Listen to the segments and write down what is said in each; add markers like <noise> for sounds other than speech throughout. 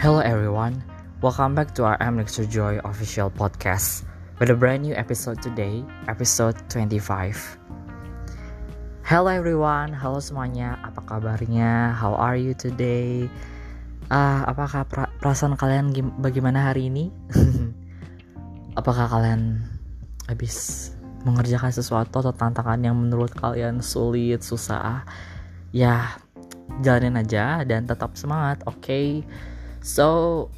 Hello everyone, welcome back to our Lecture Joy official podcast with a brand new episode today, episode 25. Hello everyone, halo semuanya, apa kabarnya? How are you today? Ah, apakah pra- perasaan kalian bagaimana hari ini? <laughs> apakah kalian habis mengerjakan sesuatu atau tantangan yang menurut kalian sulit, susah? Ya, jalanin aja dan tetap semangat, oke? Okay? So,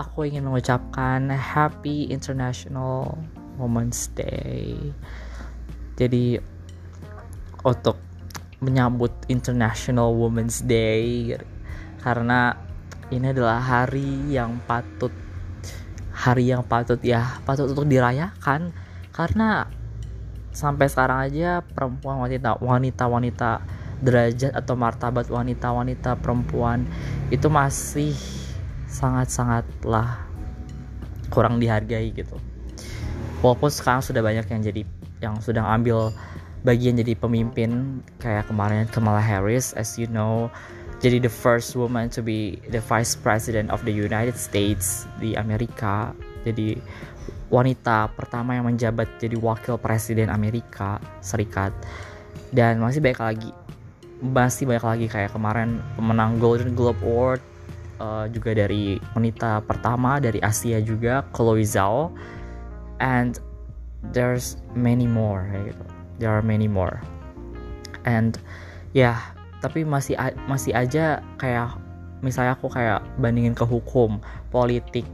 aku ingin mengucapkan Happy International Women's Day. Jadi, untuk menyambut International Women's Day, karena ini adalah hari yang patut, hari yang patut ya, patut untuk dirayakan, karena sampai sekarang aja perempuan wanita wanita wanita derajat atau martabat wanita-wanita perempuan itu masih sangat-sangatlah kurang dihargai gitu. Walaupun sekarang sudah banyak yang jadi yang sudah ambil bagian jadi pemimpin kayak kemarin Kamala Harris as you know jadi the first woman to be the vice president of the United States di Amerika jadi wanita pertama yang menjabat jadi wakil presiden Amerika Serikat dan masih banyak lagi masih banyak lagi kayak kemarin pemenang Golden Globe Award uh, juga dari wanita pertama dari Asia juga Chloe Zhao. And there's many more gitu. There are many more. And ya yeah, tapi masih masih aja kayak misalnya aku kayak bandingin ke hukum politik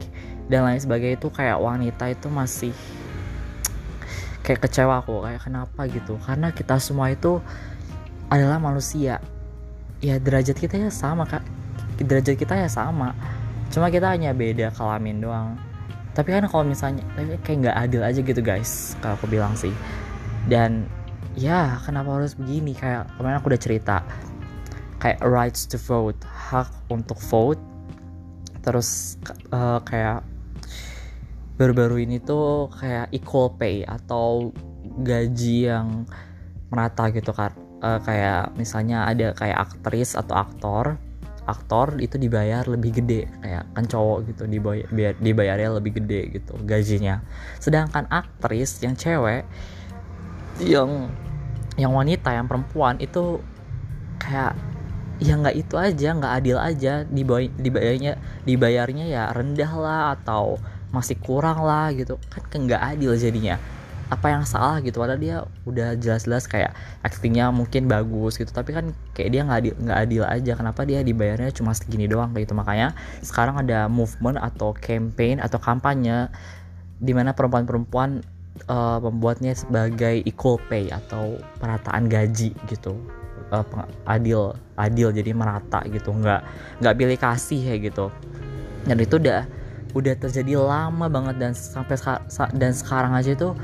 dan lain sebagainya itu kayak wanita itu masih kayak kecewa aku kayak kenapa gitu. Karena kita semua itu adalah manusia. Ya derajat kita ya sama kak derajat kita ya sama. Cuma kita hanya beda kelamin doang. Tapi kan kalau misalnya kayak nggak adil aja gitu guys. Kalau aku bilang sih. Dan ya kenapa harus begini? Kayak kemarin aku udah cerita. Kayak rights to vote hak untuk vote. Terus uh, kayak baru-baru ini tuh kayak equal pay atau gaji yang merata gitu kan uh, kayak misalnya ada kayak aktris atau aktor aktor itu dibayar lebih gede kayak kan cowok gitu dibayar dibayarnya lebih gede gitu gajinya. Sedangkan aktris yang cewek yang yang wanita yang perempuan itu kayak ya nggak itu aja nggak adil aja dibayarnya dibayarnya ya rendah lah atau masih kurang lah gitu. Kan nggak adil jadinya apa yang salah gitu. Padahal dia udah jelas-jelas kayak actingnya mungkin bagus gitu. Tapi kan kayak dia nggak adil nggak adil aja. Kenapa dia dibayarnya cuma segini doang kayak gitu? Makanya sekarang ada movement atau campaign atau kampanye di mana perempuan-perempuan uh, membuatnya sebagai equal pay atau perataan gaji gitu. Uh, adil adil jadi merata gitu. Nggak nggak pilih kasih ya gitu. Dan itu udah udah terjadi lama banget dan sampai dan sekarang aja itu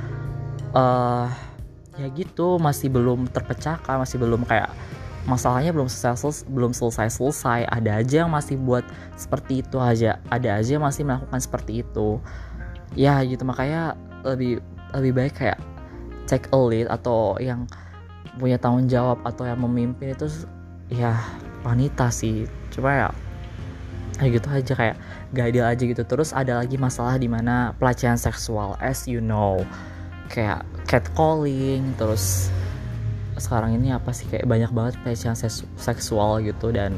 uh, ya gitu masih belum terpecahkan masih belum kayak masalahnya belum selesai belum selesai selesai. Ada aja yang masih buat seperti itu aja ada aja yang masih melakukan seperti itu. Ya gitu makanya lebih lebih baik kayak take a lead atau yang punya tanggung jawab atau yang memimpin itu ya wanita sih. Coba ya kayak gitu aja kayak gak adil aja gitu. Terus ada lagi masalah di mana pelecehan seksual as you know kayak catcalling terus sekarang ini apa sih kayak banyak banget pelecehan seksual gitu dan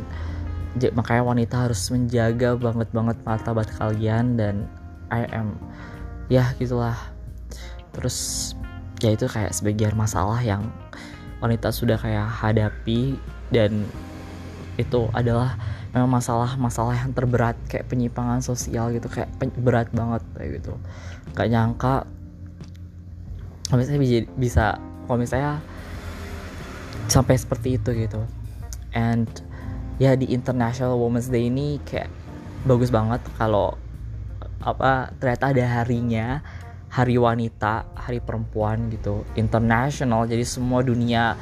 makanya wanita harus menjaga banget banget martabat kalian dan I am ya gitulah. Terus ya itu kayak sebagian masalah yang wanita sudah kayak hadapi dan itu adalah memang masalah-masalah yang terberat kayak penyimpangan sosial gitu kayak berat banget kayak gitu. Gak nyangka kalau misalnya bisa, bisa kalau misalnya sampai seperti itu gitu. And ya di International Women's Day ini kayak bagus banget kalau apa ternyata ada harinya hari wanita hari perempuan gitu. International jadi semua dunia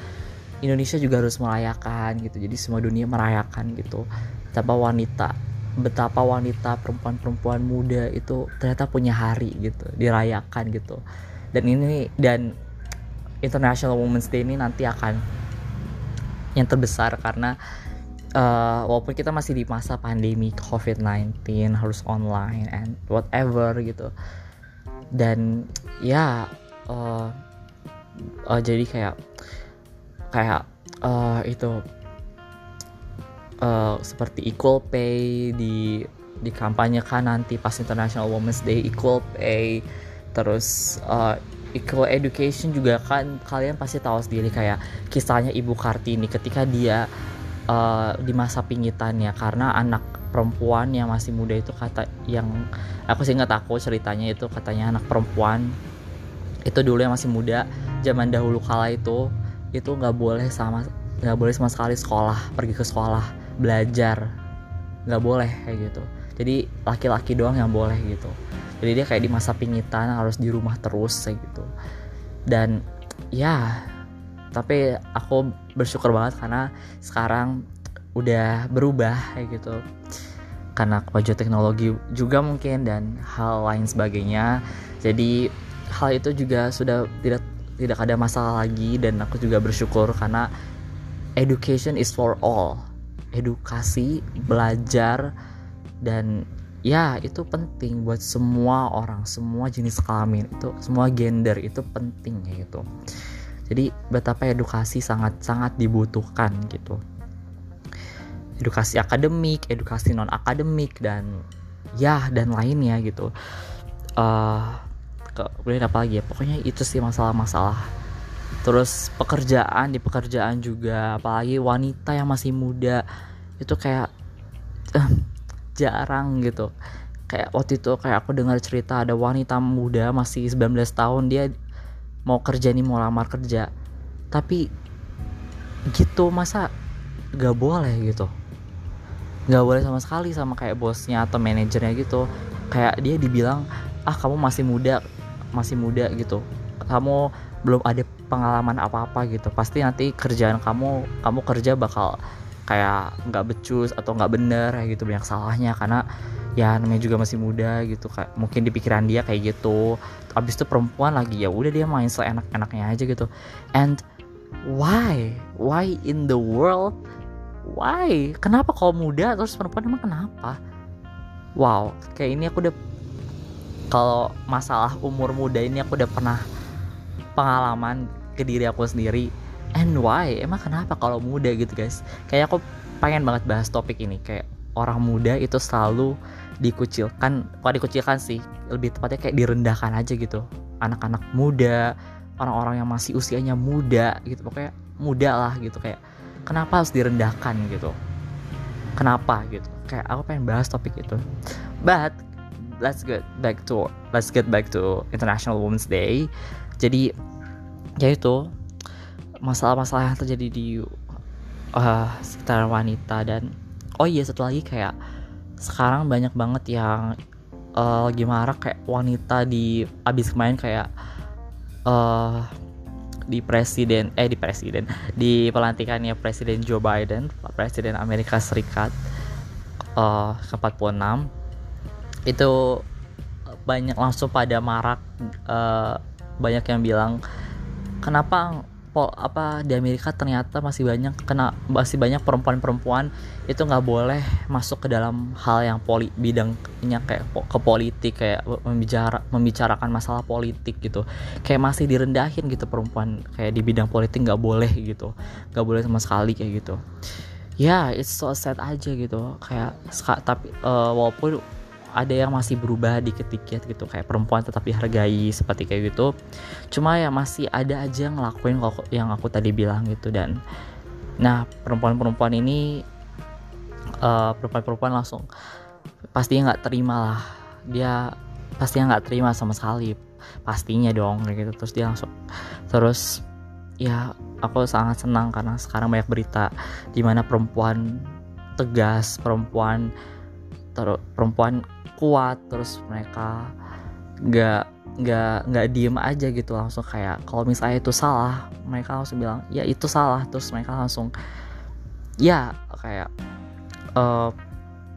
Indonesia juga harus merayakan gitu. Jadi semua dunia merayakan gitu. Betapa wanita betapa wanita perempuan-perempuan muda itu ternyata punya hari gitu dirayakan gitu dan ini dan International Women's Day ini nanti akan yang terbesar karena uh, walaupun kita masih di masa pandemi COVID-19 harus online and whatever gitu. Dan ya uh, uh, jadi kayak kayak uh, itu uh, seperti equal pay di dikampanyekan nanti pas International Women's Day equal pay terus uh, equal education juga kan kalian pasti tahu sendiri kayak kisahnya Ibu Kartini ketika dia uh, di masa pingitannya karena anak perempuan yang masih muda itu kata yang aku sih nggak takut ceritanya itu katanya anak perempuan itu dulu yang masih muda zaman dahulu kala itu itu nggak boleh sama nggak boleh sama sekali sekolah pergi ke sekolah belajar. Nggak boleh kayak gitu. Jadi laki-laki doang yang boleh gitu jadi dia kayak di masa pingitan harus di rumah terus kayak gitu. Dan ya tapi aku bersyukur banget karena sekarang udah berubah kayak gitu. Karena kemajuan teknologi juga mungkin dan hal lain sebagainya. Jadi hal itu juga sudah tidak tidak ada masalah lagi dan aku juga bersyukur karena education is for all. Edukasi belajar dan ya itu penting buat semua orang. Semua jenis kelamin itu semua gender itu penting ya gitu. Jadi betapa edukasi sangat-sangat dibutuhkan gitu. Edukasi akademik edukasi non akademik dan ya dan lainnya gitu. Uh, kemudian apa lagi ya? Pokoknya itu sih masalah-masalah. Terus pekerjaan di pekerjaan juga apalagi wanita yang masih muda. Itu kayak uh, jarang gitu. Kayak waktu itu kayak aku dengar cerita ada wanita muda masih 19 tahun dia mau kerja nih mau lamar kerja. Tapi gitu masa gak boleh gitu. Gak boleh sama sekali sama kayak bosnya atau manajernya gitu. Kayak dia dibilang ah kamu masih muda masih muda gitu. Kamu belum ada pengalaman apa-apa gitu. Pasti nanti kerjaan kamu kamu kerja bakal kayak nggak becus atau nggak bener kayak gitu banyak salahnya. Karena ya namanya juga masih muda gitu kayak mungkin di pikiran dia kayak gitu. Abis itu perempuan lagi ya udah dia main seenak-enaknya aja gitu. And why? Why in the world? Why? Kenapa kalau muda terus perempuan emang kenapa? Wow kayak ini aku udah kalau masalah umur muda ini aku udah pernah pengalaman ke diri aku sendiri and why? Emang kenapa kalau muda gitu guys? Kayak aku pengen banget bahas topik ini. Kayak orang muda itu selalu dikucilkan kok dikucilkan sih lebih tepatnya kayak direndahkan aja gitu. Anak-anak muda orang-orang yang masih usianya muda gitu pokoknya muda lah gitu. Kayak kenapa harus direndahkan gitu? Kenapa gitu? Kayak aku pengen bahas topik itu. But let's get back to let's get back to International Women's Day. Jadi ya itu masalah-masalah yang terjadi di uh, sekitar wanita dan oh iya satu lagi kayak sekarang banyak banget yang uh, lagi marah kayak wanita di abis kemarin kayak uh, di presiden eh di presiden di pelantikannya presiden Joe Biden presiden Amerika Serikat uh, ke 46 itu banyak langsung pada marak uh, banyak yang bilang kenapa pol apa di Amerika ternyata masih banyak kena masih banyak perempuan-perempuan itu nggak boleh masuk ke dalam hal yang poli bidangnya kayak ke politik kayak membicara membicarakan masalah politik gitu. Kayak masih direndahin gitu perempuan kayak di bidang politik nggak boleh gitu. Nggak boleh sama sekali kayak gitu. Ya yeah, it's so sad aja gitu. Kayak tapi uh, walaupun ada yang masih berubah dikit-dikit gitu. Kayak perempuan tetap dihargai seperti kayak gitu. Cuma ya masih ada aja yang ngelakuin yang aku tadi bilang gitu. Dan nah perempuan-perempuan ini uh, perempuan-perempuan langsung pastinya nggak terima lah. Dia pastinya nggak terima sama sekali. Pastinya dong kayak gitu. Terus dia langsung terus ya aku sangat senang karena sekarang banyak berita di mana perempuan tegas perempuan terus perempuan kuat terus mereka nggak nggak nggak diem aja gitu langsung kayak kalau misalnya itu salah mereka langsung bilang ya itu salah. Terus mereka langsung ya kayak uh,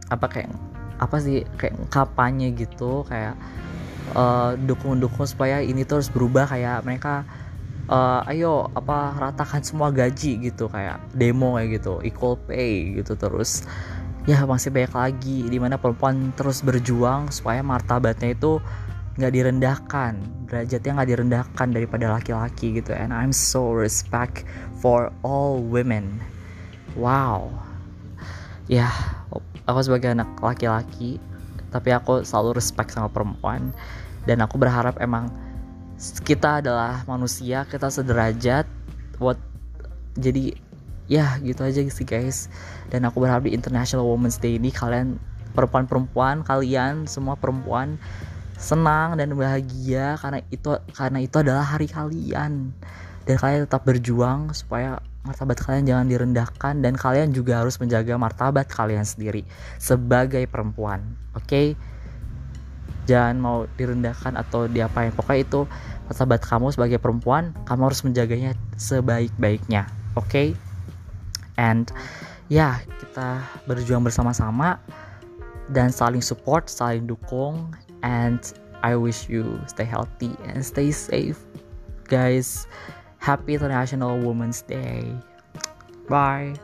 apa kayak apa sih kayak kampanye gitu kayak uh, dukung-dukung supaya ini terus berubah kayak mereka uh, ayo apa ratakan semua gaji gitu kayak demo kayak gitu equal pay gitu terus ya masih banyak lagi di mana perempuan terus berjuang supaya martabatnya itu nggak direndahkan derajatnya nggak direndahkan daripada laki-laki gitu. And I'm so respect for all women. Wow. Ya aku sebagai anak laki-laki tapi aku selalu respect sama perempuan. Dan aku berharap emang kita adalah manusia kita sederajat what jadi ya gitu aja sih guys dan aku berharap di International Women's Day ini kalian perempuan-perempuan kalian semua perempuan senang dan bahagia karena itu karena itu adalah hari kalian dan kalian tetap berjuang supaya martabat kalian jangan direndahkan dan kalian juga harus menjaga martabat kalian sendiri sebagai perempuan oke okay? jangan mau direndahkan atau diapain pokoknya itu martabat kamu sebagai perempuan kamu harus menjaganya sebaik-baiknya oke okay? And ya kita berjuang bersama-sama dan saling support saling dukung and I wish you stay healthy and stay safe. Guys happy international women's day. Bye